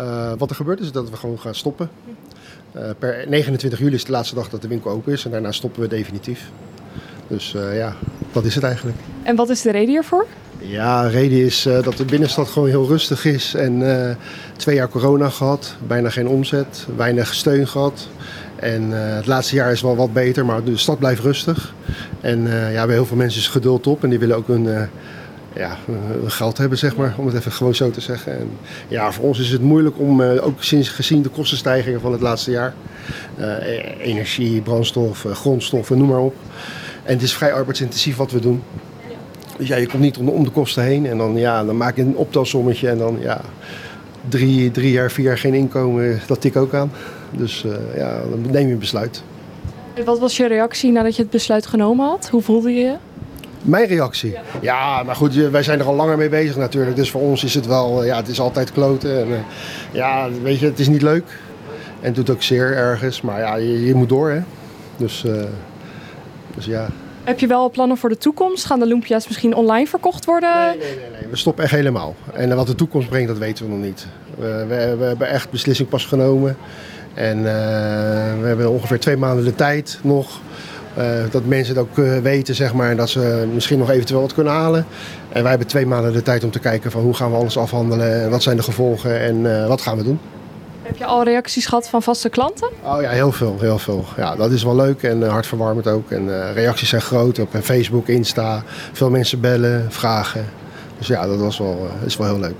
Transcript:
Uh, wat er gebeurt is dat we gewoon gaan stoppen. Uh, per 29 juli is de laatste dag dat de winkel open is en daarna stoppen we definitief. Dus uh, ja, dat is het eigenlijk. En wat is de reden hiervoor? Ja, de reden is dat de binnenstad gewoon heel rustig is. En twee jaar corona gehad, bijna geen omzet, weinig steun gehad. En het laatste jaar is wel wat beter, maar de stad blijft rustig. En ja, we hebben heel veel mensen geduld op en die willen ook hun ja, geld hebben, zeg maar, om het even gewoon zo te zeggen. En ja, voor ons is het moeilijk om, uh, ook sinds, gezien de kostenstijgingen van het laatste jaar, uh, energie, brandstof, grondstoffen, noem maar op. En het is vrij arbeidsintensief wat we doen. Dus ja, je komt niet om, de kosten heen en dan, ja, dan maak je een optelsommetje en dan ja, drie, drie jaar, vier jaar geen inkomen, dat tik ook aan. Dus ja, dan neem je een besluit. Wat was je reactie nadat je het besluit genomen had? Hoe voelde je je? Mijn reactie? Ja, maar goed, wij zijn er al langer mee bezig natuurlijk. Dus voor ons is het wel, ja, het is altijd kloten. En, ja, weet je, het is niet leuk. En het doet ook zeer ergens. Maar ja, je, je moet door, hè. Dus, uh, dus ja. Heb je wel plannen voor de toekomst? Gaan de Lumpia's misschien online verkocht worden? Nee, nee, nee, nee. We stoppen echt helemaal. En wat de toekomst brengt, dat weten we nog niet. We, we, we hebben echt beslissing pas genomen. En uh, we hebben ongeveer twee maanden de tijd nog uh, dat mensen het ook uh, weten, zeg maar, dat ze misschien nog eventueel wat kunnen halen. En wij hebben twee maanden de tijd om te kijken van hoe gaan we alles afhandelen, en wat zijn de gevolgen en uh, wat gaan we doen. Heb je al reacties gehad van vaste klanten? Oh ja, heel veel, heel veel. Ja, dat is wel leuk en hartverwarmend ook. En reacties zijn groot op Facebook, Insta. Veel mensen bellen, vragen. Dus ja, dat was wel, is wel heel leuk.